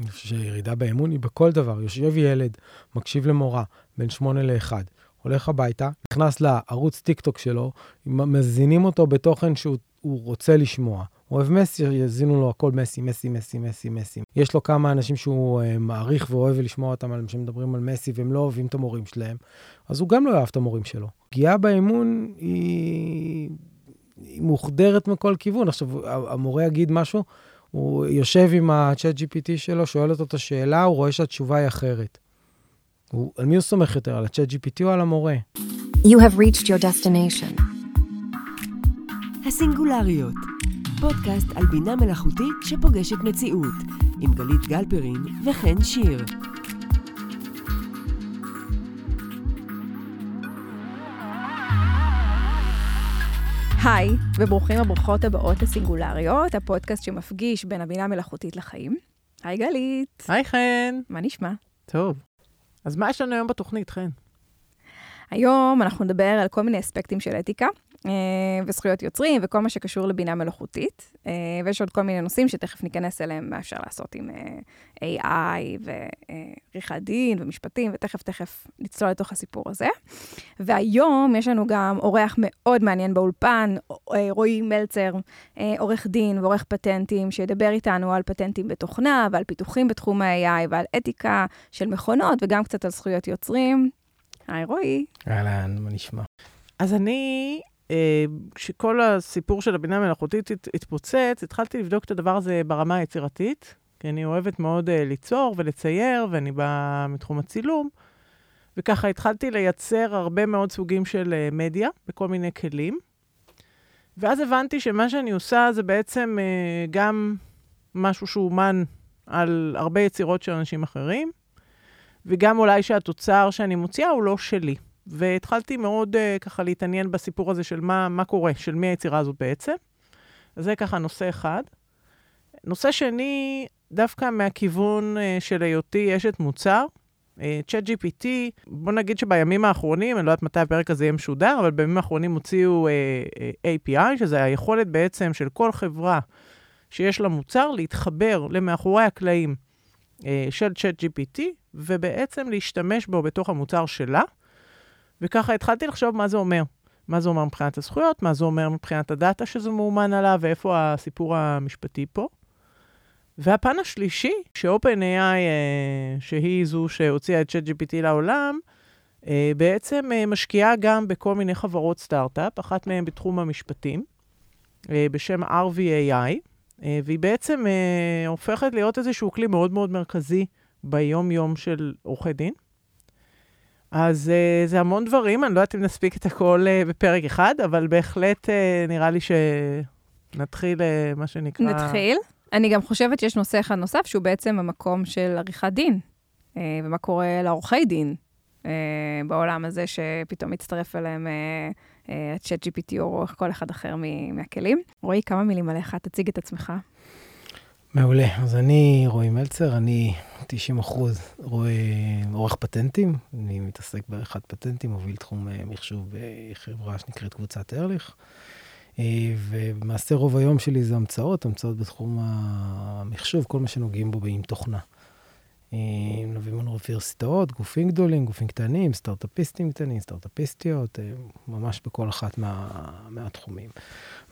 אני חושב שירידה באמון היא בכל דבר. יושב ילד, מקשיב למורה, בין שמונה לאחד, הולך הביתה, נכנס לערוץ טיקטוק שלו, מזינים אותו בתוכן שהוא רוצה לשמוע. הוא אוהב מסי, יזינו לו הכל מסי, מסי, מסי, מסי, מסי. יש לו כמה אנשים שהוא uh, מעריך ואוהב לשמוע אותם על שמדברים על מסי והם לא אוהבים את המורים שלהם, אז הוא גם לא אוהב את המורים שלו. פגיעה באמון היא, היא מוחדרת מכל כיוון. עכשיו, המורה יגיד משהו, הוא יושב עם ה-chat GPT שלו, שואל אותו את השאלה, הוא רואה שהתשובה היא אחרת. הוא, על מי הוא סומך יותר, על ה-chat GPT או על המורה? You have reached your destination. הסינגולריות, פודקאסט על בינה מלאכותית שפוגשת מציאות, עם גלית גלפרין וחן שיר. היי, וברוכים הברוכות הבאות לסינגולריות, הפודקאסט שמפגיש בין הבינה המלאכותית לחיים. היי גלית. היי חן. מה נשמע? טוב. אז מה יש לנו היום בתוכנית, חן? היום אנחנו נדבר על כל מיני אספקטים של אתיקה, אה, וזכויות יוצרים וכל מה שקשור לבינה מלאכותית. אה, ויש עוד כל מיני נושאים שתכף ניכנס אליהם, מה אפשר לעשות עם אה, AI ועריכת דין ומשפטים, ותכף תכף נצלול לתוך הסיפור הזה. והיום יש לנו גם אורח מאוד מעניין באולפן, רועי מלצר, עורך דין ועורך פטנטים, שידבר איתנו על פטנטים בתוכנה ועל פיתוחים בתחום ה-AI ועל אתיקה של מכונות וגם קצת על זכויות יוצרים. היי רועי. אהלן, מה נשמע? אז אני אה, כשכל הסיפור של הבינה המלאכותית התפוצץ, התחלתי לבדוק את הדבר הזה ברמה היצירתית, כי אני אוהבת מאוד uh, ליצור ולצייר, ואני באה מתחום הצילום, וככה התחלתי לייצר הרבה מאוד סוגים של uh, מדיה בכל מיני כלים. ואז הבנתי שמה שאני עושה זה בעצם uh, גם משהו שאומן על הרבה יצירות של אנשים אחרים, וגם אולי שהתוצר שאני מוציאה הוא לא שלי. והתחלתי מאוד uh, ככה להתעניין בסיפור הזה של מה, מה קורה, של מי היצירה הזאת בעצם. אז זה ככה נושא אחד. נושא שני, דווקא מהכיוון uh, של היותי אשת מוצר, צ'אט uh, GPT, בוא נגיד שבימים האחרונים, אני לא יודעת מתי הפרק הזה יהיה משודר, אבל בימים האחרונים הוציאו uh, API, שזה היכולת בעצם של כל חברה שיש לה מוצר להתחבר למאחורי הקלעים של צ'אט GPT, ובעצם להשתמש בו בתוך המוצר שלה. וככה התחלתי לחשוב מה זה אומר. מה זה אומר מבחינת הזכויות, מה זה אומר מבחינת הדאטה שזה מאומן עליו, ואיפה הסיפור המשפטי פה. והפן השלישי, ש-OpenAI, אה, שהיא זו שהוציאה את ChatGPT לעולם, אה, בעצם אה, משקיעה גם בכל מיני חברות סטארט-אפ, אחת מהן בתחום המשפטים, אה, בשם RVAI, אה, והיא בעצם אה, הופכת להיות איזשהו כלי מאוד מאוד מרכזי ביום-יום של עורכי דין. אז uh, זה המון דברים, אני לא יודעת אם נספיק את הכל uh, בפרק אחד, אבל בהחלט uh, נראה לי שנתחיל, uh, מה שנקרא... נתחיל. אני גם חושבת שיש נושא אחד נוסף, שהוא בעצם המקום של עריכת דין, uh, ומה קורה לעורכי דין uh, בעולם הזה, שפתאום מצטרף אליהם ה-chat uh, GPT או כל אחד אחר מהכלים. רועי, כמה מילים עליך, תציג את עצמך. מעולה. אז אני רועי מלצר, אני 90 אחוז עורך פטנטים, אני מתעסק בעריכת פטנטים, מוביל תחום אה, מחשוב בחברה שנקראת קבוצת ארליך. אה, ולמעשה רוב היום שלי זה המצאות, המצאות בתחום המחשוב, כל מה שנוגעים בו עם תוכנה. מלווים לנו אוניברסיטאות, גופים גדולים, גופים קטנים, סטארט-אפיסטים קטנים, סטארט-אפיסטיות, אה, ממש בכל אחת מה, מהתחומים.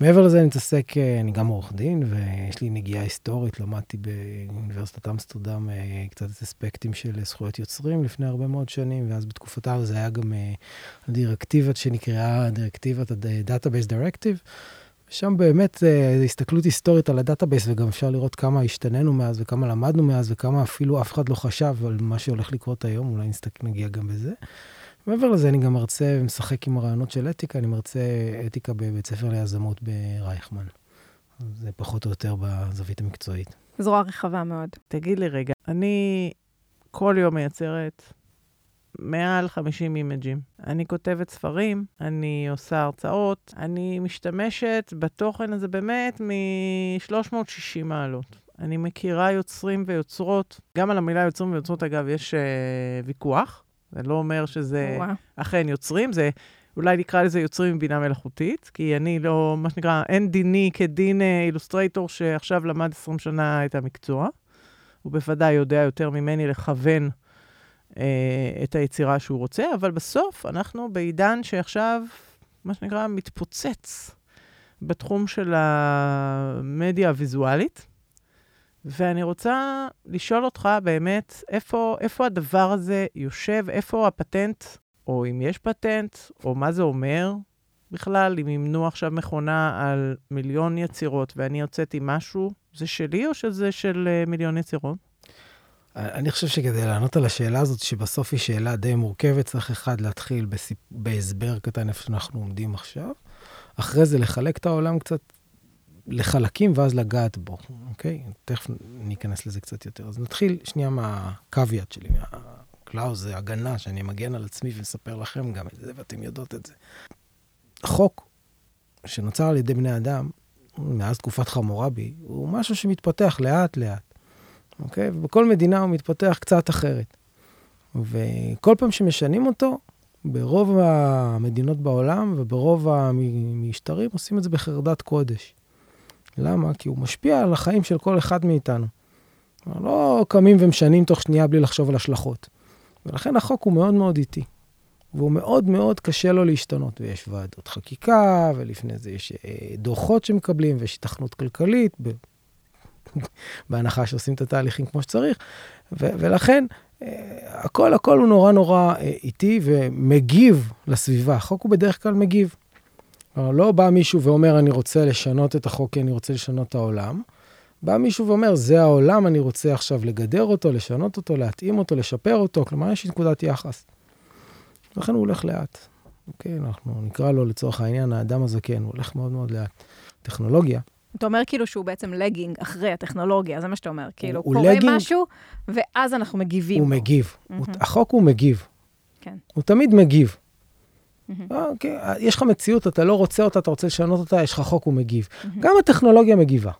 מעבר לזה אני מתעסק, אה, אני גם עורך דין, ויש לי נגיעה היסטורית, למדתי באוניברסיטת אמסטרדם אה, קצת אספקטים של זכויות יוצרים לפני הרבה מאוד שנים, ואז בתקופתה זה היה גם הדירקטיבה שנקראה דירקטיבת ה-Database Directive. שם באמת זו הסתכלות היסטורית על ה database, וגם אפשר לראות כמה השתננו מאז וכמה למדנו מאז, וכמה אפילו אף אחד לא חשב על מה שהולך לקרות היום, אולי נסתכל, נגיע גם בזה. מעבר לזה, אני גם מרצה ומשחק עם הרעיונות של אתיקה, אני מרצה אתיקה בבית ספר ליזמות ברייכמן. זה פחות או יותר בזווית המקצועית. זרוע רחבה מאוד. תגיד לי רגע, אני כל יום מייצרת מעל 50 אימג'ים. אני כותבת ספרים, אני עושה הרצאות, אני משתמשת בתוכן הזה באמת מ-360 מעלות. אני מכירה יוצרים ויוצרות, גם על המילה יוצרים ויוצרות, אגב, יש uh, ויכוח. זה לא אומר שזה ווא. אכן יוצרים, זה אולי נקרא לזה יוצרים עם בינה מלאכותית, כי אני לא, מה שנקרא, אין דיני כדין אילוסטרייטור שעכשיו למד 20 שנה את המקצוע. הוא בוודאי יודע יותר ממני לכוון אה, את היצירה שהוא רוצה, אבל בסוף אנחנו בעידן שעכשיו, מה שנקרא, מתפוצץ בתחום של המדיה הוויזואלית. ואני רוצה לשאול אותך באמת, איפה, איפה הדבר הזה יושב, איפה הפטנט, או אם יש פטנט, או מה זה אומר בכלל, אם ימנו עכשיו מכונה על מיליון יצירות ואני הוצאתי משהו, זה שלי או שזה של uh, מיליון יצירות? אני חושב שכדי לענות על השאלה הזאת, שבסוף היא שאלה די מורכבת, צריך אחד להתחיל בסיפ... בהסבר קטן איפה שאנחנו עומדים עכשיו. אחרי זה לחלק את העולם קצת לחלקים ואז לגעת בו, אוקיי? תכף ניכנס לזה קצת יותר. אז נתחיל שנייה מהקוויאט שלי, מהקלאוז, זה הגנה, שאני מגן על עצמי ומספר לכם גם את זה, ואתם יודעות את זה. החוק שנוצר על ידי בני אדם, מאז תקופת חמורבי, הוא משהו שמתפתח לאט-לאט, אוקיי? ובכל מדינה הוא מתפתח קצת אחרת. וכל פעם שמשנים אותו, ברוב המדינות בעולם וברוב המשטרים עושים את זה בחרדת קודש. למה? כי הוא משפיע על החיים של כל אחד מאיתנו. לא קמים ומשנים תוך שנייה בלי לחשוב על השלכות. ולכן החוק הוא מאוד מאוד איטי. והוא מאוד מאוד קשה לו להשתנות. ויש ועדות חקיקה, ולפני זה יש אה, דוחות שמקבלים, ויש התכנות כלכלית. בהנחה שעושים את התהליכים כמו שצריך. ו- ולכן, אה, הכל הכל הוא נורא נורא אה, איטי ומגיב לסביבה. החוק הוא בדרך כלל מגיב. לא בא מישהו ואומר, אני רוצה לשנות את החוק כי אני רוצה לשנות את העולם. בא מישהו ואומר, זה העולם, אני רוצה עכשיו לגדר אותו, לשנות אותו, להתאים אותו, לשפר אותו. כלומר, יש נקודת יחס. לכן הוא הולך לאט. אוקיי, אנחנו נקרא לו לצורך העניין האדם הזקן, הוא הולך מאוד מאוד לאט. טכנולוגיה. אתה אומר כאילו שהוא בעצם לגינג אחרי הטכנולוגיה, זה מה שאתה אומר. כאילו, הוא קורה לגינג, משהו, ואז אנחנו מגיבים. הוא. מגיב. Mm-hmm. הוא, החוק הוא מגיב. כן. הוא תמיד מגיב. Mm-hmm. אוקיי, יש לך מציאות, אתה לא רוצה אותה, אתה רוצה לשנות אותה, יש לך חוק, הוא מגיב. Mm-hmm. גם הטכנולוגיה מגיבה.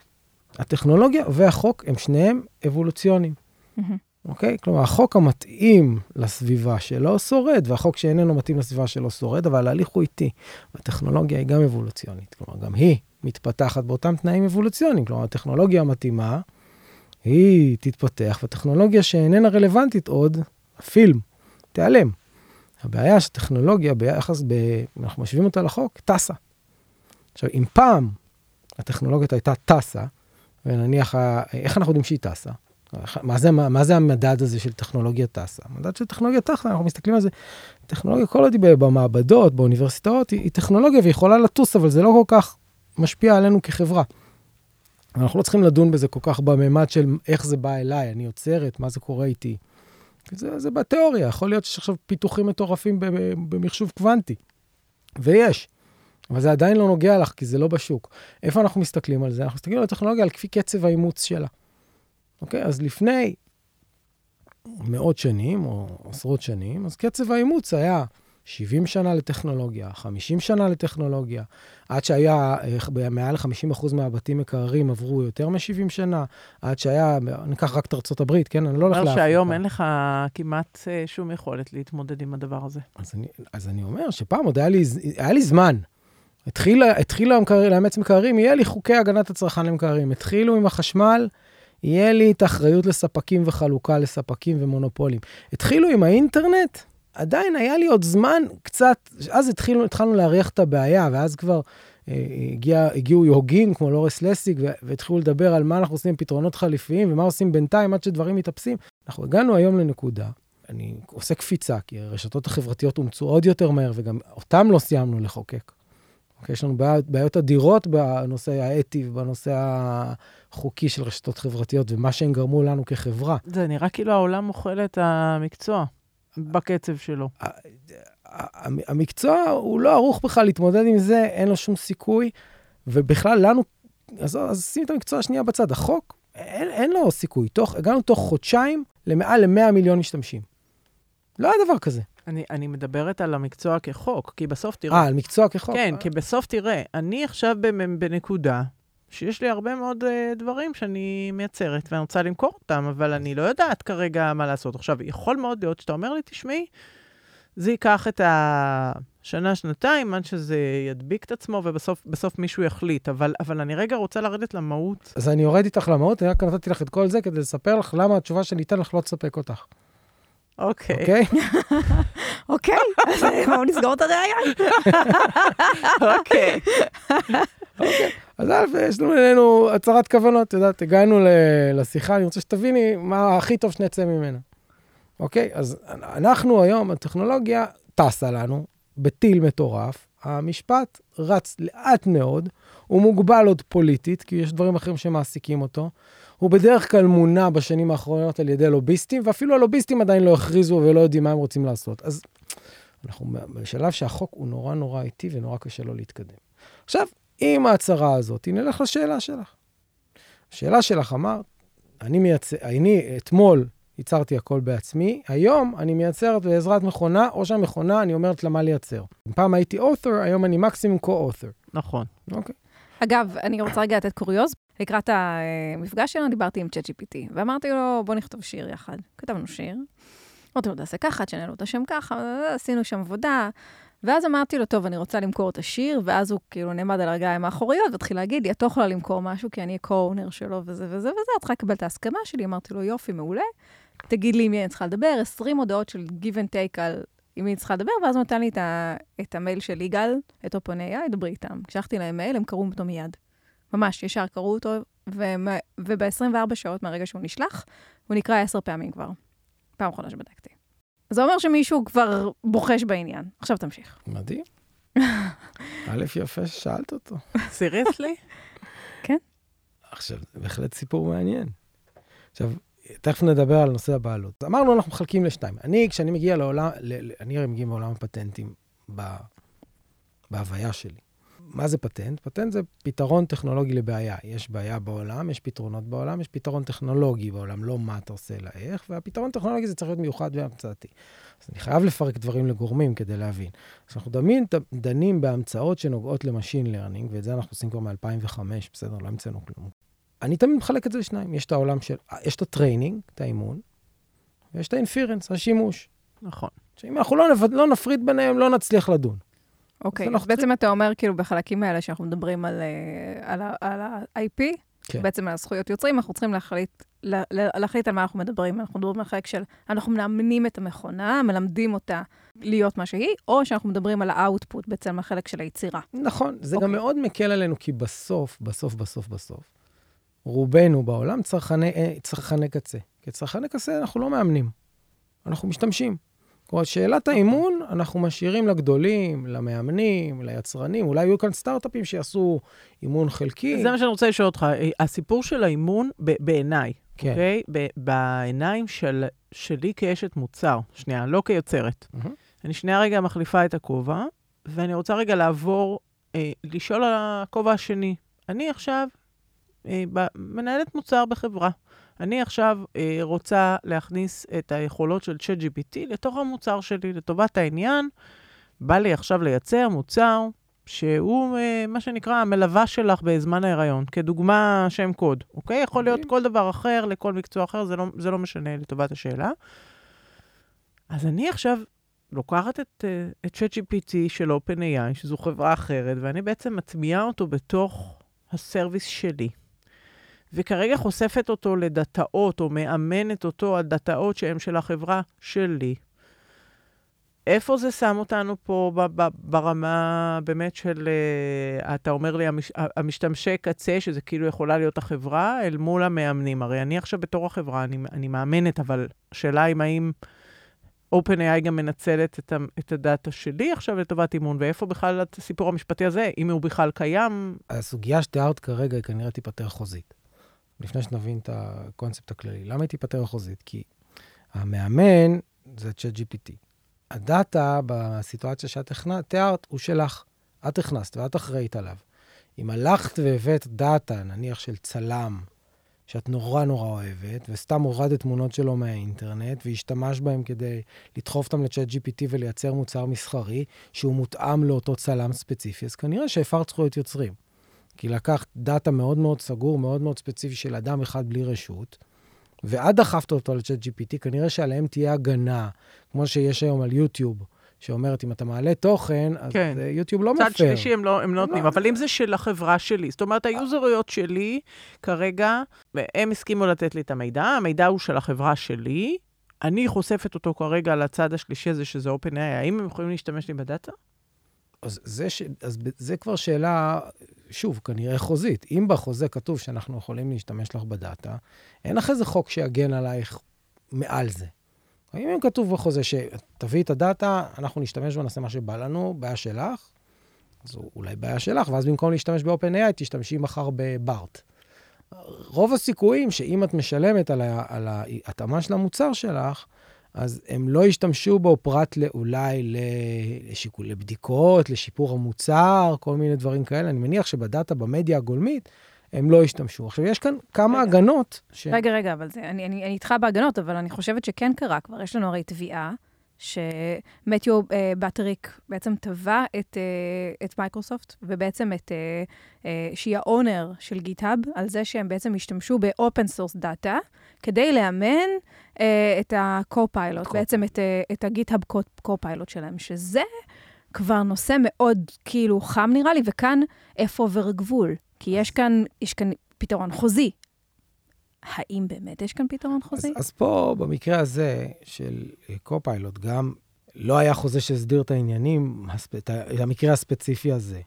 הטכנולוגיה והחוק הם שניהם אבולוציונים. Mm-hmm. אוקיי? כלומר, החוק המתאים לסביבה שלו שורד, והחוק שאיננו מתאים לסביבה שלו שורד, אבל ההליך הוא איטי. הטכנולוגיה היא גם אבולוציונית, כלומר, גם היא מתפתחת באותם תנאים אבולוציוניים. כלומר, הטכנולוגיה המתאימה, היא תתפתח, והטכנולוגיה שאיננה רלוונטית עוד, הפילם, תיעלם. הבעיה שטכנולוגיה ביחס, ב... אנחנו משווים אותה לחוק, טסה. עכשיו, אם פעם הטכנולוגיה הייתה טסה, ונניח, איך אנחנו יודעים שהיא טסה? מה זה, מה, מה זה המדד הזה של טכנולוגיה טסה? המדד של טכנולוגיה טסה, אנחנו מסתכלים על זה, טכנולוגיה כל עוד היא במעבדות, באוניברסיטאות, היא, היא טכנולוגיה והיא יכולה לטוס, אבל זה לא כל כך משפיע עלינו כחברה. אנחנו לא צריכים לדון בזה כל כך בממד של איך זה בא אליי, אני יוצרת, מה זה קורה איתי. זה, זה בתיאוריה, יכול להיות שיש עכשיו פיתוחים מטורפים במחשוב קוונטי, ויש. אבל זה עדיין לא נוגע לך, כי זה לא בשוק. איפה אנחנו מסתכלים על זה? אנחנו מסתכלים על הטכנולוגיה על כפי קצב האימוץ שלה. אוקיי? אז לפני מאות שנים, או עשרות שנים, אז קצב האימוץ היה 70 שנה לטכנולוגיה, 50 שנה לטכנולוגיה, עד שהיה אה, מעל 50% מהבתים מקררים עברו יותר מ-70 שנה, עד שהיה, ניקח רק את ארצות הברית, כן? אני לא הולך לאפריקה. אומר שהיום אין לך כמעט אה, שום יכולת להתמודד עם הדבר הזה. אז אני, אז אני אומר שפעם עוד היה לי, היה לי זמן. התחילה, התחילו לאמץ מקררים, יהיה לי חוקי הגנת הצרכן למקררים. התחילו עם החשמל, יהיה לי את האחריות לספקים וחלוקה לספקים ומונופולים. התחילו עם האינטרנט, עדיין היה לי עוד זמן קצת, אז התחילו, התחלנו להריח את הבעיה, ואז כבר אה, הגיע, הגיעו יהוגים כמו לורס לסיג, והתחילו לדבר על מה אנחנו עושים עם פתרונות חליפיים, ומה עושים בינתיים עד שדברים מתאפסים. אנחנו הגענו היום לנקודה, אני עושה קפיצה, כי הרשתות החברתיות אומצו עוד יותר מהר, וגם אותם לא סיימנו לחוקק. אוקיי? יש לנו בעיות, בעיות אדירות בנושא האתי ובנושא החוקי של רשתות חברתיות, ומה שהם גרמו לנו כחברה. זה נראה כאילו העולם אוכל את המקצוע בקצב שלו. המקצוע הוא לא ערוך בכלל להתמודד עם זה, אין לו שום סיכוי, ובכלל לנו, אז, אז שים את המקצוע השנייה בצד. החוק, אין, אין לו סיכוי. תוך, הגענו תוך חודשיים למעל ל-100 מיליון משתמשים. לא היה דבר כזה. אני, אני מדברת על המקצוע כחוק, כי בסוף תראה... אה, על מקצוע כחוק. כן, כי בסוף תראה, אני עכשיו בנקודה שיש לי הרבה מאוד uh, דברים שאני מייצרת, ואני רוצה למכור אותם, אבל אני לא יודעת כרגע מה לעשות. עכשיו, יכול מאוד להיות שאתה אומר לי, תשמעי, זה ייקח את השנה, שנתיים, עד שזה ידביק את עצמו, ובסוף מישהו יחליט. אבל, אבל אני רגע רוצה לרדת למהות. אז אני יורד איתך למהות, אני רק נתתי לך את כל זה כדי לספר לך למה התשובה שאני אתן לך לא תספק אותך. אוקיי. אוקיי? אוקיי, אז בואו נסגור את הראיון. אוקיי. אז א', יש לנו אלינו הצהרת כוונות, את יודעת, הגענו לשיחה, אני רוצה שתביני מה הכי טוב שנצא ממנה. אוקיי? אז אנחנו היום, הטכנולוגיה טסה לנו בטיל מטורף, המשפט רץ לאט מאוד, הוא מוגבל עוד פוליטית, כי יש דברים אחרים שמעסיקים אותו. הוא בדרך כלל מונע בשנים האחרונות על ידי לוביסטים, ואפילו הלוביסטים עדיין לא הכריזו ולא יודעים מה הם רוצים לעשות. אז אנחנו בשלב שהחוק הוא נורא נורא איטי ונורא קשה לו להתקדם. עכשיו, עם ההצהרה הזאת, נלך לשאלה שלך. השאלה שלך אמרת, אני מייצר, אני אתמול ייצרתי הכל בעצמי, היום אני מייצרת בעזרת מכונה, או שהמכונה, אני אומרת לה מה לייצר. פעם הייתי author, היום אני מקסימום co-author. נכון. אוקיי. אגב, אני רוצה רגע לתת קוריוז. לקראת המפגש שלנו דיברתי עם ChatGPT, ואמרתי לו, בוא נכתוב שיר יחד. כתבנו שיר. אמרתי לו, תעשה ככה, תשנה לו את השם ככה, עשינו שם עבודה. ואז אמרתי לו, טוב, אני רוצה למכור את השיר, ואז הוא כאילו נעמד על הרגליים האחוריות, והתחיל להגיד לי, את לא יכולה למכור משהו, כי אני ה-co-owner שלו וזה וזה וזה, את צריכה לקבל את ההסכמה שלי. אמרתי לו, יופי, מעולה. תגיד לי עם מי אני צריכה לדבר, 20 הודעות של give and take על עם מי אני צריכה לדבר, ואז הוא נתן לי את, ה, את המייל של יגאל, את OpenAI, דברי איתם. שלחתי להם מייל, הם קראו אותו מיד. ממש, ישר קראו אותו, וב-24 שעות מהרגע שהוא נשלח, הוא נקרא עשר פעמים כבר. פעם אחרונה שבדקתי. זה אומר שמישהו כבר בוחש בעניין. עכשיו תמשיך. מדהים. א', יפה ששאלת אותו. סיריוסלי? כן. עכשיו, זה בהחלט סיפור מעניין. עכשיו, תכף נדבר על נושא הבעלות. אמרנו, אנחנו מחלקים לשתיים. אני, כשאני מגיע לעולם, ל, אני הרי מגיע מעולם הפטנטים ב, בהוויה שלי. מה זה פטנט? פטנט זה פתרון טכנולוגי לבעיה. יש בעיה בעולם, יש פתרונות בעולם, יש פתרון טכנולוגי בעולם, לא מה אתה עושה, אלא איך, והפתרון הטכנולוגי זה צריך להיות מיוחד והמצאתי. אז אני חייב לפרק דברים לגורמים כדי להבין. אז אנחנו דנים, דנים בהמצאות שנוגעות ל machine learning, ואת זה אנחנו עושים כבר מ-2005, בסדר? לא המצאנו כלום. אני תמיד מחלק את זה לשניים. יש את העולם של, יש את ה training, את האימון, ויש את ה inference, השימוש. נכון. שאם אנחנו לא, נפ... לא נפריד ביניהם, לא נצליח לדון. אוקיי, אז בעצם אתה אומר, כאילו, בחלקים האלה שאנחנו מדברים על, אה, על, על ה-IP, כן. בעצם על הזכויות יוצרים, אנחנו צריכים להחליט, לה, להחליט על מה אנחנו מדברים. אנחנו מדברים על חלק של, אנחנו מאמנים את המכונה, מלמדים אותה להיות מה שהיא, או שאנחנו מדברים על האאוטפוט, בעצם החלק של היצירה. נכון, זה אוקיי. גם מאוד מקל עלינו, כי בסוף, בסוף, בסוף, בסוף, רובנו בעולם צרכני, אה, צרכני קצה. כצרכני קצה אנחנו לא מאמנים, אנחנו משתמשים. כלומר, שאלת האימון, אנחנו משאירים לגדולים, למאמנים, ליצרנים, אולי יהיו כאן סטארט-אפים שיעשו אימון חלקי. זה מה שאני רוצה לשאול אותך. הסיפור של האימון, בעיניי, כן. אוקיי? בעיניים של, שלי כאשת מוצר, שנייה, לא כיוצרת. Mm-hmm. אני שנייה רגע מחליפה את הכובע, ואני רוצה רגע לעבור, אה, לשאול על הכובע השני. אני עכשיו אה, מנהלת מוצר בחברה. אני עכשיו אה, רוצה להכניס את היכולות של ChatGPT לתוך המוצר שלי, לטובת העניין. בא לי עכשיו לייצר מוצר שהוא אה, מה שנקרא המלווה שלך בזמן ההיריון, כדוגמה שם קוד, אוקיי? יכול להיות כל דבר אחר לכל מקצוע אחר, זה לא, זה לא משנה לטובת השאלה. אז אני עכשיו לוקחת את, אה, את ChatGPT של OpenAI, שזו חברה אחרת, ואני בעצם מטמיעה אותו בתוך הסרוויס שלי. וכרגע חושפת אותו לדאטאות, או מאמנת אותו על דאטאות שהן של החברה שלי. איפה זה שם אותנו פה ברמה באמת של, uh, אתה אומר לי, המש, המשתמשי קצה, שזה כאילו יכולה להיות החברה, אל מול המאמנים. הרי אני עכשיו בתור החברה, אני, אני מאמנת, אבל השאלה היא האם OpenAI גם מנצלת את, ה, את הדאטה שלי עכשיו לטובת אימון, ואיפה בכלל הסיפור המשפטי הזה, אם הוא בכלל קיים? הסוגיה שתיארת כרגע היא כנראה תיפתר חוזית. לפני שנבין את הקונספט הכללי. למה היא תיפטר חוזית? כי המאמן זה צ'אט GPT. הדאטה בסיטואציה שאת תיארת הוא שלך. את הכנסת ואת אחראית עליו. אם הלכת והבאת דאטה, נניח של צלם, שאת נורא נורא אוהבת, וסתם הורדת תמונות שלו מהאינטרנט, והשתמש בהם כדי לדחוף אותם לצ'אט GPT ולייצר מוצר מסחרי, שהוא מותאם לאותו צלם ספציפי, אז כנראה שהפרת זכויות יוצרים. כי לקחת דאטה מאוד מאוד סגור, מאוד מאוד ספציפי של אדם אחד בלי רשות, ואת דחפת אותו לצ'אט GPT, כנראה שעליהם תהיה הגנה, כמו שיש היום על יוטיוב, שאומרת, אם אתה מעלה תוכן, אז כן. אה, יוטיוב לא צד מפר. שלישי הם לא, הם לא נותנים, לא. אבל אם זה של החברה שלי, זאת אומרת, היוזריות שלי כרגע, הם הסכימו לתת לי את המידע, המידע הוא של החברה שלי, אני חושפת אותו כרגע לצד השלישי הזה, שזה OpenAI, האם הם יכולים להשתמש לי בדאטה? אז זה, ש... אז זה כבר שאלה, שוב, כנראה חוזית. אם בחוזה כתוב שאנחנו יכולים להשתמש לך בדאטה, אין לך איזה חוק שיגן עלייך מעל זה. אם כתוב בחוזה שתביאי את הדאטה, אנחנו נשתמש בה, נעשה מה שבא לנו, בעיה שלך, זו אולי בעיה שלך, ואז במקום להשתמש ב-OpenAI, תשתמשי מחר בבארט. רוב הסיכויים שאם את משלמת על ההתאמה של המוצר שלך, אז הם לא ישתמשו בו פרט לאולי ל- לשיקול, לבדיקות, לשיפור המוצר, כל מיני דברים כאלה. אני מניח שב data, במדיה הגולמית, הם לא ישתמשו. עכשיו, יש כאן כמה רגע. הגנות. ש... רגע, רגע, אבל זה, אני, אני, אני איתך בהגנות, אבל אני חושבת שכן קרה כבר. יש לנו הרי תביעה שמתיו אה, בטריק בעצם תבע את, אה, את מייקרוסופט, ובעצם את, אה, אה, שהיא האונר של גיטהאב, על זה שהם בעצם השתמשו ב-open source data, כדי לאמן את ה-co-pilot, Co- בעצם את, אה, את הגיטהאב co-pilot שלהם, שזה כבר נושא מאוד כאילו חם נראה לי, וכאן איפה עובר הגבול? כי יש כאן, יש כאן פתרון חוזי. האם באמת יש כאן פתרון אז, חוזי? אז פה, במקרה הזה של קופיילוט, גם לא היה חוזה שהסדיר את העניינים. את המקרה הספציפי הזה.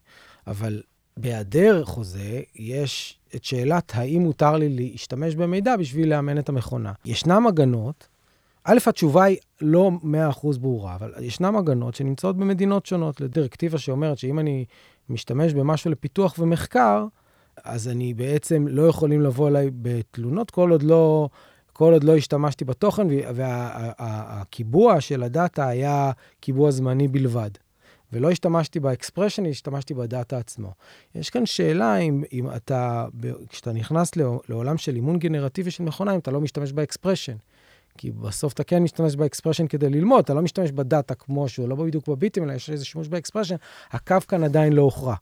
אבל בהיעדר חוזה, יש את שאלת האם מותר לי להשתמש במידע בשביל לאמן את המכונה. ישנם הגנות, א', התשובה היא לא 100% ברורה, אבל ישנם הגנות שנמצאות במדינות שונות לדירקטיבה שאומרת שאם אני משתמש במשהו לפיתוח ומחקר, אז אני בעצם לא יכולים לבוא אליי בתלונות כל עוד לא, כל עוד לא השתמשתי בתוכן, והקיבוע של ה data היה קיבוע זמני בלבד. ולא השתמשתי ב expression, השתמשתי ב data עצמו. יש כאן שאלה אם, אם אתה, כשאתה נכנס לעו- לעולם של אימון גנרטיבי של מכונה, אם אתה לא משתמש ב expression. כי בסוף אתה כן משתמש ב expression כדי ללמוד, אתה לא משתמש ב data כמו שהוא, לא בדיוק בביטים, אלא יש איזה שימוש ב expression, הקו כאן עדיין לא הוכרע.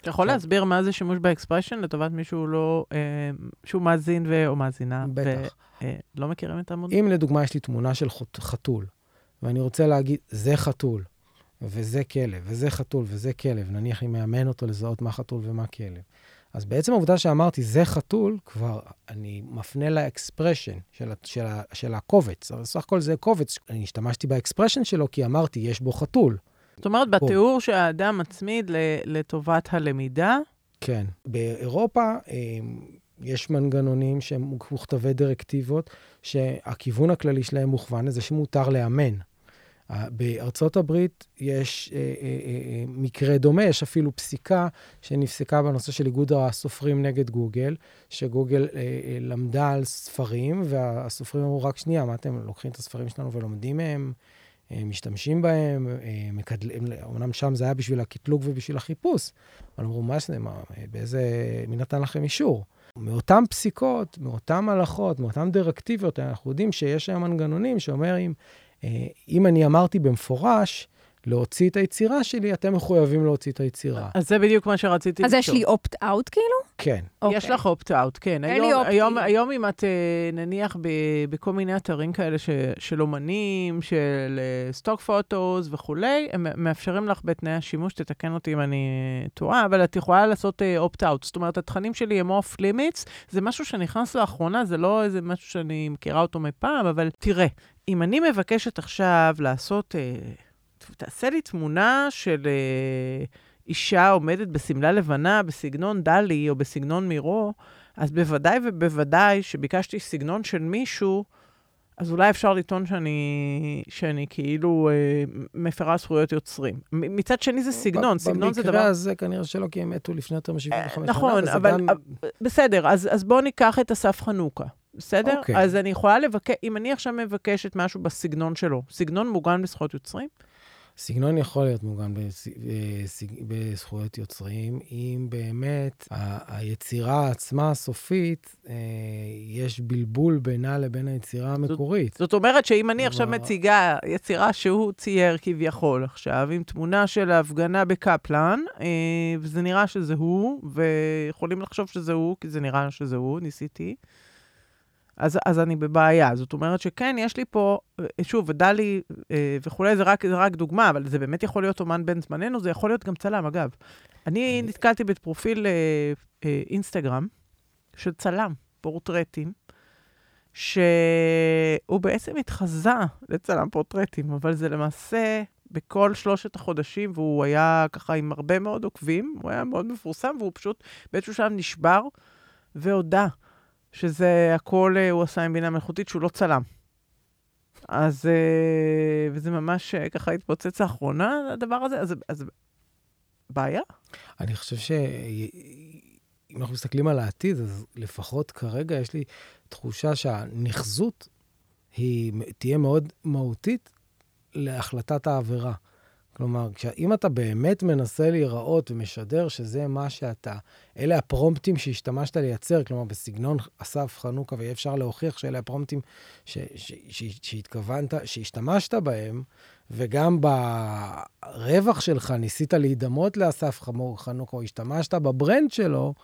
אתה יכול להסביר מה זה שימוש ב expression לטובת מישהו לא, אה, שהוא מאזין ו... או מאזינה? בטח. ולא מכירים את המודל? אם לדוגמה יש לי תמונה של חתול, ואני רוצה להגיד, זה חתול, וזה כלב, וזה חתול, וזה כלב, נניח אם מאמן אותו לזהות מה חתול ומה כלב. אז בעצם העובדה שאמרתי, זה חתול, כבר אני מפנה ל expression של, של, של הקובץ. אבל בסך הכל זה קובץ. אני השתמשתי ב expression שלו כי אמרתי, יש בו חתול. זאת אומרת, בתיאור שהאדם מצמיד לטובת הלמידה, כן. באירופה אה, יש מנגנונים שהם מוכתבי דירקטיבות, שהכיוון הכללי שלהם מוכוון לזה שמותר לאמן. אה, בארצות הברית יש אה, אה, מקרה דומה, יש אפילו פסיקה שנפסקה בנושא של איגוד הסופרים נגד גוגל, שגוגל למדה על ספרים, והסופרים אמרו, רק שנייה, מה אתם לוקחים את הספרים שלנו ולומדים מהם? משתמשים בהם, מקדלים, אמנם שם זה היה בשביל הקטלוג ובשביל החיפוש, אבל אמרו, מה זה, מה, באיזה, מי נתן לכם אישור? מאותן פסיקות, מאותן הלכות, מאותן דירקטיביות, אנחנו יודעים שיש היום מנגנונים שאומרים, אם אני אמרתי במפורש להוציא את היצירה שלי, אתם מחויבים להוציא את היצירה. אז זה בדיוק מה שרציתי אז יש לי אופט-אאוט כאילו? כן. יש לך אופט-אאוט, כן. אין לי היום, opt-in. היום, היום אם את, אה, נניח, ב, בכל מיני אתרים כאלה ש, של אומנים, של stock photos וכולי, הם מאפשרים לך בתנאי השימוש, תתקן אותי אם אני טועה, אבל את יכולה לעשות opt-out. זאת אומרת, התכנים שלי הם off limits, זה משהו שנכנס לאחרונה, זה לא איזה משהו שאני מכירה אותו מפעם, אבל תראה, אם אני מבקשת עכשיו לעשות, אה, תעשה לי תמונה של... אה, אישה עומדת בשמלה לבנה בסגנון דלי או בסגנון מירו, אז בוודאי ובוודאי שביקשתי סגנון של מישהו, אז אולי אפשר לטעון שאני, שאני כאילו אה, מפרה זכויות יוצרים. מצד שני זה סגנון, סגנון זה במקרה דבר... הזה כנראה שלא, כי הם מתו לפני יותר מ-75 שנה. נכון, וזה אבל- גם- בסדר, אז, אז בואו ניקח את אסף חנוכה, בסדר? אוקיי. אז אני יכולה לבקש, אם אני עכשיו מבקשת משהו בסגנון שלו, סגנון מוגן בזכויות יוצרים? סגנון יכול להיות מוגן בס- בסג- בזכויות יוצרים, אם באמת ה- היצירה עצמה הסופית, אה, יש בלבול בינה לבין היצירה המקורית. זאת אומרת שאם אני עכשיו אבל- מציגה יצירה שהוא צייר כביכול עכשיו, עם תמונה של ההפגנה בקפלן, אה, וזה נראה שזה הוא, ויכולים לחשוב שזה הוא, כי זה נראה שזה הוא, ניסיתי, אז, אז אני בבעיה. זאת אומרת שכן, יש לי פה, שוב, ודלי אה, וכולי, זה רק, זה רק דוגמה, אבל זה באמת יכול להיות אומן בן זמננו, זה יכול להיות גם צלם, אגב. אני אני- נתקלתי בפרופיל אה, אה, אינסטגרם של צלם, פורטרטים, שהוא בעצם התחזה לצלם פורטרטים, אבל זה למעשה בכל שלושת החודשים, והוא היה ככה עם הרבה מאוד עוקבים, הוא היה מאוד מפורסם, והוא פשוט באיזשהו שלב נשבר והודה שזה הכל אה, הוא עשה עם בינה מלאכותית, שהוא לא צלם. אז, אה, וזה ממש אה, ככה התפוצץ לאחרונה, הדבר הזה, אז, אז בעיה. אני חושב שאם אנחנו מסתכלים על העתיד, אז לפחות כרגע יש לי תחושה שהנכזות היא תהיה מאוד מהותית להחלטת העבירה. כלומר, אם אתה באמת מנסה להיראות ומשדר שזה מה שאתה, אלה הפרומפטים שהשתמשת לייצר, כלומר, בסגנון אסף חנוכה, ויהיה אפשר להוכיח שאלה הפרומפטים ש- ש- ש- שהתכוונת, שהשתמשת בהם, וגם ברווח שלך ניסית להידמות לאסף חמו- חנוכה, או השתמשת ב brand שלו,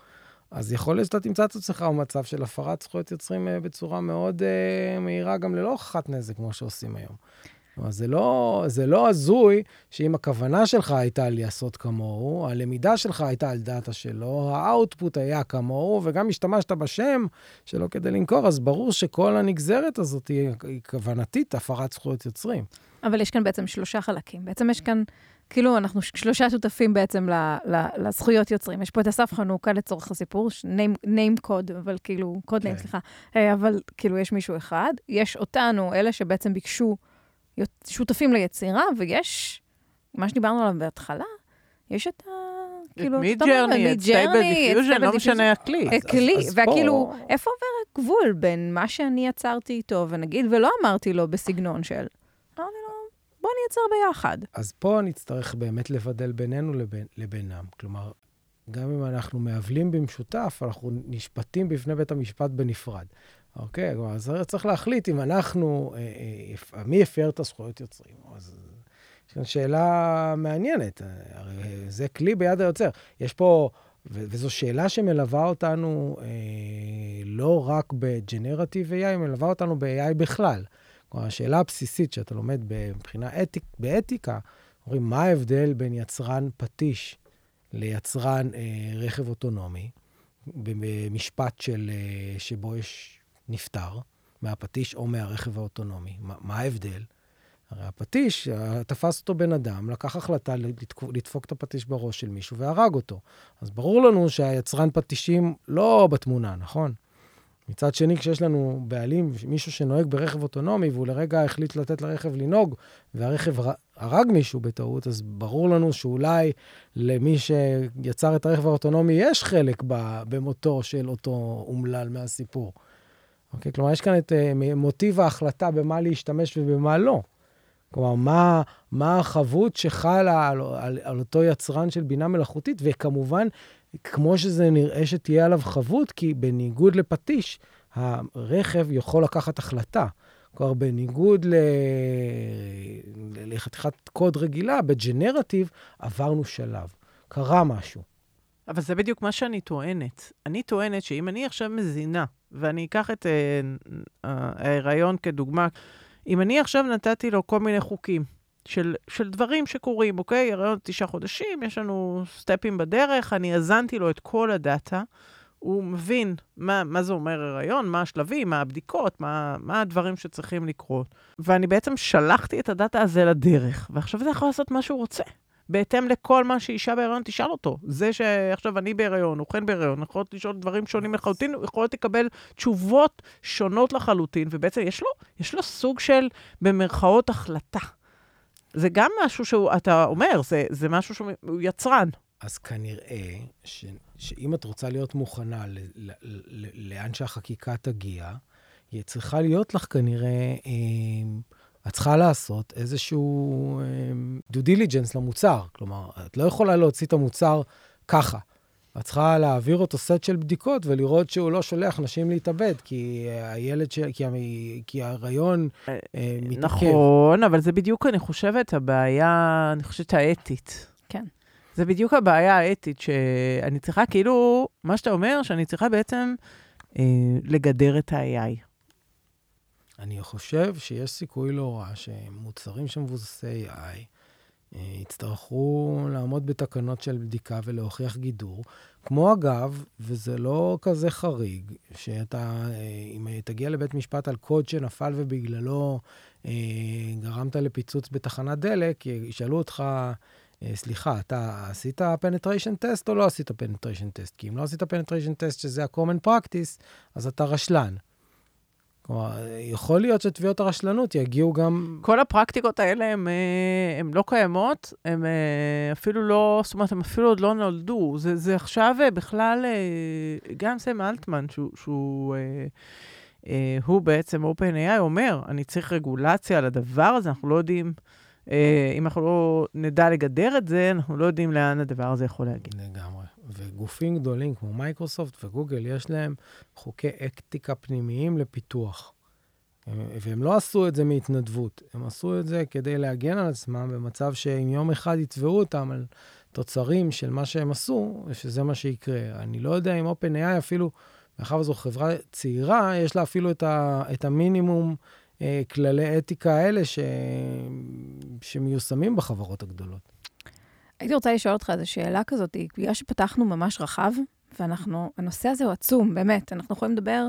אז יכול להיות שאתה תמצא את עצמך במצב של הפרת זכויות יוצרים אה, בצורה מאוד אה, מהירה, גם ללא הוכחת נזק, כמו שעושים היום. כלומר, זה לא, זה לא הזוי שאם הכוונה שלך הייתה לעשות כמוהו, הלמידה שלך הייתה על data שלו, ה output היה כמוהו, וגם השתמשת בשם שלו כדי למכור, אז ברור שכל הנגזרת הזאת היא, היא כוונתית הפרת זכויות יוצרים. אבל יש כאן בעצם שלושה חלקים. בעצם יש כאן, כאילו, אנחנו שלושה שותפים בעצם ל, ל, לזכויות יוצרים. יש פה את אסף חנוכה לצורך הסיפור, name, name code, אבל כאילו, קוד כן. name, סליחה. אה, אבל כאילו, יש מישהו אחד. יש אותנו, אלה שבעצם ביקשו, שותפים ליצירה, ויש, מה שדיברנו עליו בהתחלה, יש את ה... כאילו, אומר, ג'רני, את סטייבל דיפיוז'ן, לא. משנה הכלי. כלי, אז וכאילו, פה- איפה עובר הגבול בין מה שאני יצרתי איתו, ונגיד, ולא אמרתי לו בסגנון של, בוא נייצר ביחד. אז פה נצטרך באמת לבדל בינינו לבין, לבינם. כלומר, גם אם אנחנו מעוולים במשותף, אנחנו נשפטים בפני בית המשפט בנפרד. אוקיי? כלומר, אז צריך להחליט אם אנחנו, אה, אה, מי הפר את הזכויות יוצרים. אז יש כאן שאלה מעניינת. אה, הרי זה כלי ביד היוצר. יש פה, וזו שאלה שמלווה אותנו לא רק בג'נרטיב AI, היא מלווה אותנו ב-AI בכלל. כלומר, השאלה הבסיסית שאתה לומד מבחינה אתיק, באתיקה, אומרים, מה ההבדל בין יצרן פטיש ליצרן אה, רכב אוטונומי, במשפט של, אה, שבו יש נפטר מהפטיש או מהרכב האוטונומי? מה, מה ההבדל? הרי הפטיש, תפס אותו בן אדם, לקח החלטה לדפוק את הפטיש בראש של מישהו והרג אותו. אז ברור לנו שהיצרן פטישים לא בתמונה, נכון? מצד שני, כשיש לנו בעלים, מישהו שנוהג ברכב אוטונומי, והוא לרגע החליט לתת לרכב לנהוג, והרכב הרג מישהו בטעות, אז ברור לנו שאולי למי שיצר את הרכב האוטונומי יש חלק במותו של אותו אומלל מהסיפור. אוקיי? כלומר, יש כאן את uh, מוטיב ההחלטה במה להשתמש ובמה לא. כלומר, מה, מה החבות שחלה על, על, על אותו יצרן של בינה מלאכותית, וכמובן, כמו שזה נראה שתהיה עליו חבות, כי בניגוד לפטיש, הרכב יכול לקחת החלטה. כלומר, בניגוד. ל- לחתיכת קוד רגילה, בג'נרטיב עברנו שלב. קרה משהו. אבל זה בדיוק מה שאני טוענת. אני טוענת שאם אני עכשיו מזינה, ואני אקח את אה, אה, ההיריון כדוגמה, אם אני עכשיו נתתי לו כל מיני חוקים של, של דברים שקורים, אוקיי? הריון תשעה חודשים, יש לנו סטפים בדרך, אני האזנתי לו את כל הדאטה, הוא מבין מה, מה זה אומר הריון, מה השלבים, מה הבדיקות, מה, מה הדברים שצריכים לקרות. ואני בעצם שלחתי את הדאטה הזה לדרך, ועכשיו זה יכול לעשות מה שהוא רוצה. בהתאם לכל מה שאישה בהיריון תשאל אותו. זה שעכשיו אני בהיריון, הוא חן בהיריון, יכולות לשאול דברים שונים לחלוטין, הוא יכול לקבל תשובות שונות לחלוטין, ובעצם יש לו, יש לו סוג של, במרכאות, החלטה. זה גם משהו שאתה אומר, זה, זה משהו שהוא יצרן. אז כנראה ש, שאם את רוצה להיות מוכנה ל, ל, ל, לאן שהחקיקה תגיע, היא צריכה להיות לך כנראה, אה, את צריכה לעשות איזשהו אה, due diligence למוצר. כלומר, את לא יכולה להוציא את המוצר ככה. את צריכה להעביר אותו סט של בדיקות ולראות שהוא לא שולח נשים להתאבד, כי הילד, ש... כי, המ... כי ההיריון אה, מתעכב. נכון, אבל זה בדיוק, אני חושבת, הבעיה, אני חושבת, האתית. כן. זה בדיוק הבעיה האתית, שאני צריכה, כאילו, מה שאתה אומר, שאני צריכה בעצם אה, לגדר את ה-AI. אני חושב שיש סיכוי לא רע שמוצרים שמבוססי AI אה, יצטרכו לעמוד בתקנות של בדיקה ולהוכיח גידור. כמו אגב, וזה לא כזה חריג, שאתה, אה, אם תגיע לבית משפט על קוד שנפל ובגללו אה, גרמת לפיצוץ בתחנת דלק, ישאלו אותך, סליחה, אתה עשית penetration test או לא עשית penetration test? כי אם לא עשית penetration test, שזה ה-common practice, אז אתה רשלן. כלומר, יכול להיות שתביעות הרשלנות יגיעו גם... כל הפרקטיקות האלה הן אה, לא קיימות, הן אה, אפילו לא, זאת אומרת, הן אפילו עוד לא נולדו. זה, זה עכשיו אה, בכלל, גם סם אלטמן, שהוא, שהוא הוא בעצם OpenAI, אומר, אני צריך רגולציה על הדבר הזה, אנחנו לא יודעים... אם אנחנו לא נדע לגדר את זה, אנחנו לא יודעים לאן הדבר הזה יכול להגיע. לגמרי. וגופים גדולים כמו מייקרוסופט וגוגל, יש להם חוקי אקטיקה פנימיים לפיתוח. והם לא עשו את זה מהתנדבות, הם עשו את זה כדי להגן על עצמם במצב שאם יום אחד יתבעו אותם על תוצרים של מה שהם עשו, שזה מה שיקרה. אני לא יודע אם OpenAI אפילו, מאחר וזו חברה צעירה, יש לה אפילו את, ה, את המינימום אה, כללי אתיקה האלה ש, שמיושמים בחברות הגדולות. הייתי רוצה לשאול אותך איזו שאלה כזאת, בגלל שפתחנו ממש רחב, ואנחנו, הנושא הזה הוא עצום, באמת. אנחנו יכולים לדבר,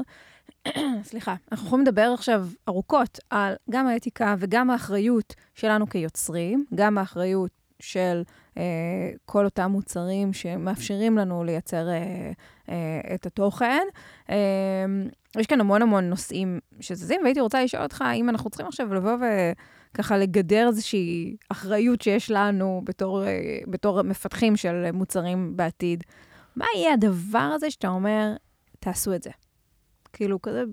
סליחה, אנחנו יכולים לדבר עכשיו ארוכות על גם האתיקה וגם האחריות שלנו כיוצרים, גם האחריות של אה, כל אותם מוצרים שמאפשרים לנו לייצר אה, אה, את התוכן. אה, יש כאן המון המון נושאים שזזים, והייתי רוצה לשאול אותך, האם אנחנו צריכים עכשיו לבוא ו... ככה לגדר איזושהי אחריות שיש לנו בתור, אה, בתור מפתחים של מוצרים בעתיד. מה יהיה הדבר הזה שאתה אומר, תעשו את זה? כאילו, כזה,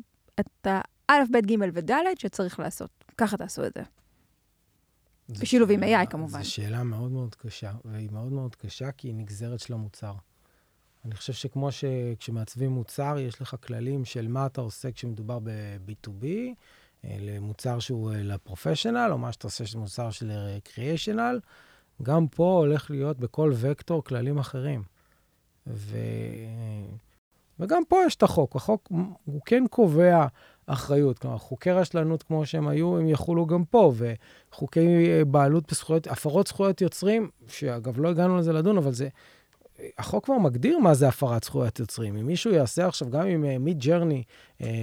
אתה א', ב', ג' וד' שצריך לעשות. ככה תעשו את זה. בשילוב עם AI כמובן. זו שאלה מאוד מאוד קשה, והיא מאוד מאוד קשה כי היא נגזרת של המוצר. אני חושב שכמו שכשמעצבים מוצר, יש לך כללים של מה אתה עושה כשמדובר ב-B2B, אה, למוצר שהוא אה, לפרופשיונל, או מה שאתה עושה שזה מוצר של רקריאיישנל, גם פה הולך להיות בכל וקטור כללים אחרים. ו... וגם פה יש את החוק. החוק הוא כן קובע אחריות. כלומר, חוקי רשלנות כמו שהם היו, הם יחולו גם פה. וחוקי אה, בעלות בזכויות, הפרות זכויות יוצרים, שאגב, לא הגענו לזה לדון, אבל זה החוק כבר מגדיר מה זה הפרת זכויות יוצרים. אם מישהו יעשה עכשיו, גם עם מיד ג'רני,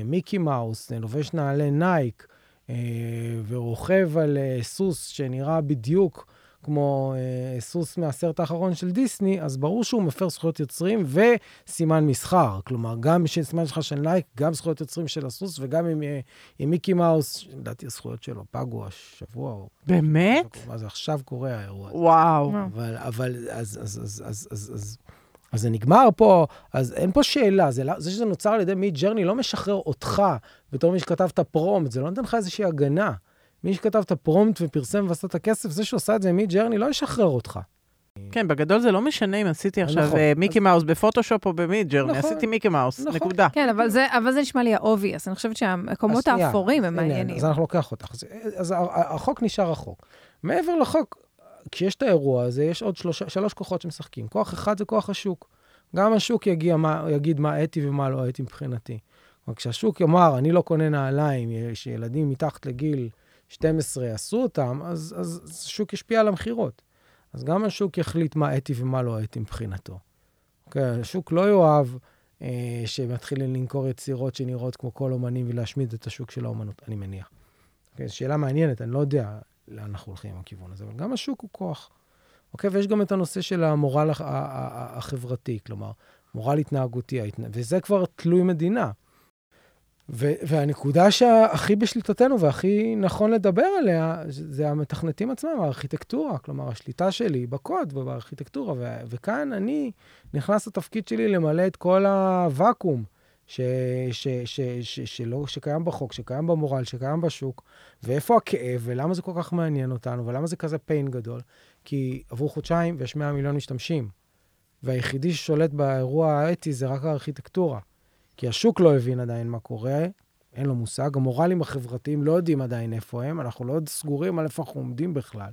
מיקי מאוס, לובש נעלי נייק, ורוכב על סוס שנראה בדיוק כמו אה, סוס מהסרט האחרון של דיסני, אז ברור שהוא מפר זכויות יוצרים וסימן מסחר. כלומר, גם סימן שלך של נייק, גם זכויות יוצרים של הסוס, וגם עם, אה, עם מיקי מאוס, לדעתי הזכויות שלו פגו השבוע. באמת? מה זה עכשיו קורה האירוע הזה. וואו. אבל, אבל אז, אז, אז, אז, אז, אז, אז זה נגמר פה, אז אין פה שאלה. זה, לא, זה שזה נוצר על ידי מיד ג'רני לא משחרר אותך בתור מי שכתב את ה prompt, זה לא נותן לך איזושהי הגנה. מי שכתב את ה prompt ופרסם ועשה את הכסף, זה שעושה את זה מיד ג'רני לא ישחרר אותך. כן, בגדול זה לא משנה אם עשיתי עכשיו נכון. אה, מיקי מאוס בפוטושופ או במיד ג'רני, נכון. עשיתי מיקי מאוס, נכון. נקודה. כן, אבל זה, אבל זה נשמע לי ה-obvious, אני חושבת שהמקומות האפורים הם מעניינים. אז אנחנו לוקח אותך. אז החוק נשאר החוק. מעבר לחוק, כשיש את האירוע הזה, יש עוד שלוש, שלוש כוחות שמשחקים. כוח אחד זה כוח השוק. גם השוק יגיע מה, יגיד מה אתי ומה לא אתי מבחינתי. אבל כשהשוק יאמר, אני לא קונה נעליים, שילדים מתחת לגיל 12 עשו אותם, אז, אז, אז השוק ישפיע על המכירות. אז גם השוק יחליט מה אתי ומה לא אתי מבחינתו. אוקיי? השוק לא יאהב אה, שמתחילים למכור יצירות שנראות כמו כל אומנים ולהשמיד את השוק של האומנות, אני מניח. אוקיי? זו שאלה מעניינת, אני לא יודע לאן אנחנו הולכים עם הכיוון הזה, אבל גם השוק הוא כוח. אוקיי? ויש גם את הנושא של המורל החברתי, כלומר, מורל התנהגותי, וזה כבר תלוי מדינה. ו- והנקודה שהכי בשליטתנו והכי נכון לדבר עליה, זה המתכנתים עצמם, הארכיטקטורה. כלומר, השליטה שלי בקוד ובארכיטקטורה. ו- וכאן אני נכנס לתפקיד שלי למלא את כל הוואקום ש- ש- ש- ש- שלא, שקיים בחוק, שקיים במורל, שקיים בשוק, ואיפה הכאב, ולמה זה כל כך מעניין אותנו, ולמה זה כזה pain גדול. כי עברו חודשיים ויש 100 מיליון משתמשים, והיחידי ששולט באירוע האתי זה רק הארכיטקטורה. כי השוק לא הבין עדיין מה קורה, אין לו מושג. המורלים החברתיים לא יודעים עדיין איפה הם, אנחנו לא סגורים על איפה אנחנו עומדים בכלל.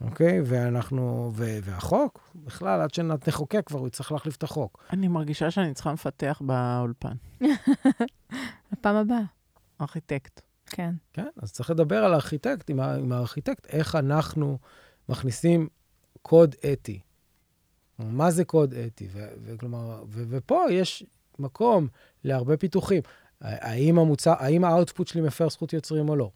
אוקיי? ואנחנו, ו, והחוק, בכלל, עד שנחוקק כבר, הוא יצטרך להחליף את החוק. אני מרגישה שאני צריכה לפתח באולפן. לפעם הבאה. ארכיטקט. כן. כן? אז צריך לדבר על הארכיטקט, עם, ה- עם הארכיטקט, איך אנחנו מכניסים קוד אתי. מה זה קוד אתי? ו- וכלומר, ו- ופה יש מקום להרבה פיתוחים. האם המוצר, האם ה output שלי מפר זכות יוצרים או לא?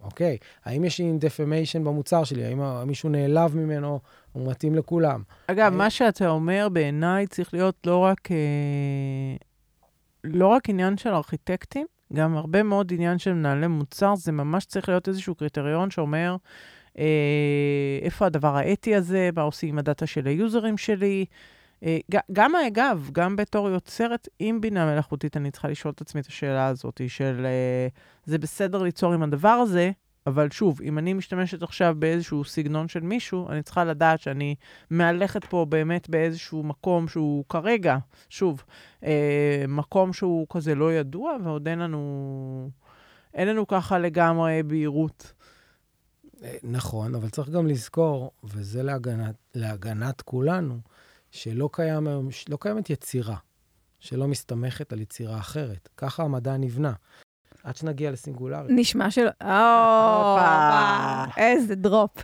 אוקיי. האם יש לי defamation במוצר שלי? האם מישהו נעלב ממנו, הוא מתאים לכולם? אגב, האם- מה שאתה אומר בעיניי צריך להיות לא רק, אה, לא רק עניין של ארכיטקטים, גם הרבה מאוד עניין של מנהלי מוצר, זה ממש צריך להיות איזשהו קריטריון שאומר אה, איפה הדבר האתי הזה, מה עושים עם ה data של היוזרים שלי. אה, גם, אגב, גם בתור יוצרת עם בינה מלאכותית, אני צריכה לשאול את עצמי את השאלה הזאת, של אה, זה בסדר ליצור עם הדבר הזה, אבל שוב, אם אני משתמשת עכשיו באיזשהו סגנון של מישהו, אני צריכה לדעת שאני מהלכת פה באמת באיזשהו מקום שהוא כרגע, שוב, אה, מקום שהוא כזה לא ידוע, ועוד אין לנו, אין לנו ככה לגמרי בהירות. נכון, אבל צריך גם לזכור, וזה להגנת, להגנת כולנו, שלא קיים, לא קיימת יצירה שלא מסתמכת על יצירה אחרת. ככה המדע נבנה. עד שנגיע לסינגולריות. נשמע של... או, הופה. איזה דרופ.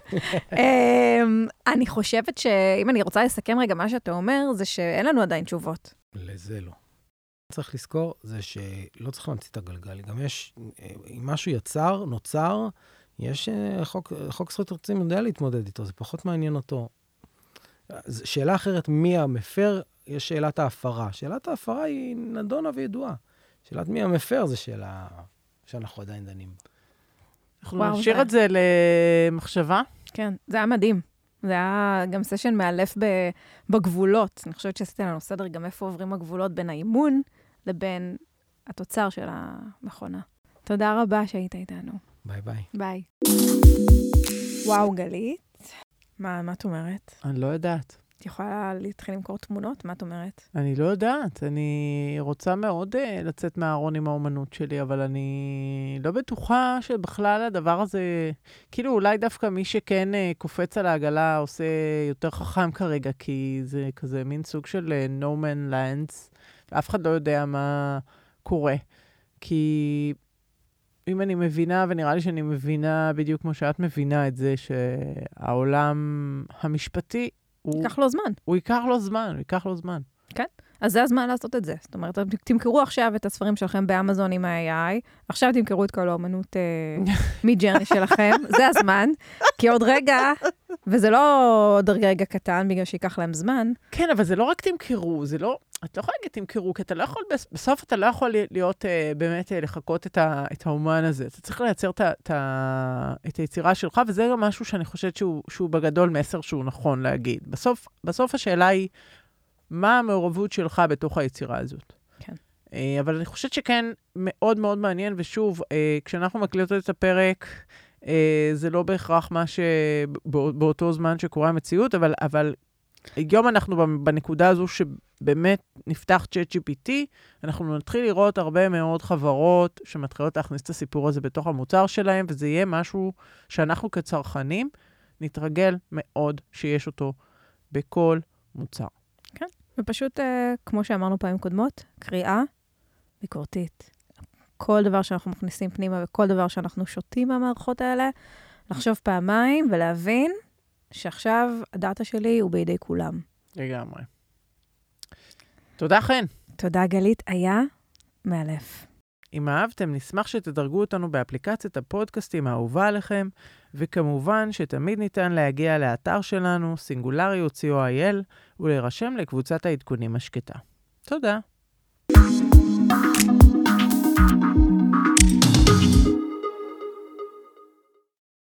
אמ, אני חושבת שאם אני רוצה לסכם רגע מה שאתה אומר, זה שאין לנו עדיין תשובות. לזה לא. צריך לזכור זה שלא צריך להמציא את הגלגל. גם יש, אה, אם משהו יצר, נוצר, יש אה, חוק, חוק זכויות יוצרים יודע להתמודד איתו, זה פחות מעניין אותו. שאלה אחרת, מי המפר, יש שאלת ההפרה. שאלת ההפרה היא נדונה וידועה. שאלת מי המפר זו שאלה שאנחנו עדיין דנים. אנחנו נשאיר זה- את זה למחשבה. כן, זה היה מדהים. זה היה גם סשן מאלף בגבולות. אני חושבת שעשיתי לנו סדר גם איפה עוברים הגבולות בין האימון לבין התוצר של המכונה. תודה רבה שהיית איתנו. ביי ביי. ביי. וואו, גלית. מה, מה את אומרת? אני לא יודעת. את יכולה להתחיל למכור תמונות? מה את אומרת? אני לא יודעת. אני רוצה מאוד uh, לצאת מהארון עם האומנות שלי, אבל אני לא בטוחה שבכלל הדבר הזה... כאילו, אולי דווקא מי שכן uh, קופץ על העגלה עושה יותר חכם כרגע, כי זה כזה מין סוג של uh, no man lands, ואף אחד לא יודע מה קורה. כי אם אני מבינה, ונראה לי שאני מבינה בדיוק כמו שאת מבינה את זה, שהעולם המשפטי, הוא, ייקח לו זמן. הוא ייקח לו זמן, הוא ייקח לו זמן. אז זה הזמן לעשות את זה. זאת אומרת, תמכרו עכשיו את הספרים שלכם באמזון עם ה-AI, עכשיו תמכרו את כל האומנות אה, מג'רני שלכם, זה הזמן, כי עוד רגע, וזה לא עוד רגע קטן, בגלל שייקח להם זמן, כן, אבל זה לא רק תמכרו, זה לא... את לא יכולה להגיד תמכרו, כי אתה לא יכול, בס- בסוף אתה לא יכול להיות, uh, באמת, uh, לחקות את, ה, את האומן הזה. אתה צריך לייצר את, ה- את, היצירה שלך, וזה גם משהו שאני חושבת שהוא, שהוא בגדול מסר שהוא נכון להגיד. בסוף, בסוף השאלה היא, מה המעורבות שלך בתוך היצירה הזאת? כן. Uh, אבל אני חושבת שכן, מאוד מאוד מעניין, ושוב, כשאנחנו מקליטות את הפרק, זה לא בהכרח מה שבאותו זמן שקורה המציאות, אבל, אבל היום אנחנו בנקודה הזו שבאמת נפתח צ'אט GPT, אנחנו נתחיל לראות הרבה מאוד חברות שמתחילות להכניס את הסיפור הזה בתוך המוצר שלהם, וזה יהיה משהו שאנחנו כצרכנים נתרגל מאוד שיש אותו בכל מוצר. ופשוט, אה, כמו שאמרנו פעמים קודמות, קריאה ביקורתית. כל דבר שאנחנו מכניסים פנימה וכל דבר שאנחנו שותים מהמערכות האלה, לחשוב פעמיים ולהבין שעכשיו הדאטה שלי הוא בידי כולם. לגמרי. תודה, חן. תודה, גלית, היה מאלף. אם אהבתם, נשמח שתדרגו אותנו באפליקציית הפודקאסטים האהובה עליכם, וכמובן שתמיד ניתן להגיע לאתר שלנו, סינגולריות co.il, ולהירשם לקבוצת העדכונים השקטה. תודה.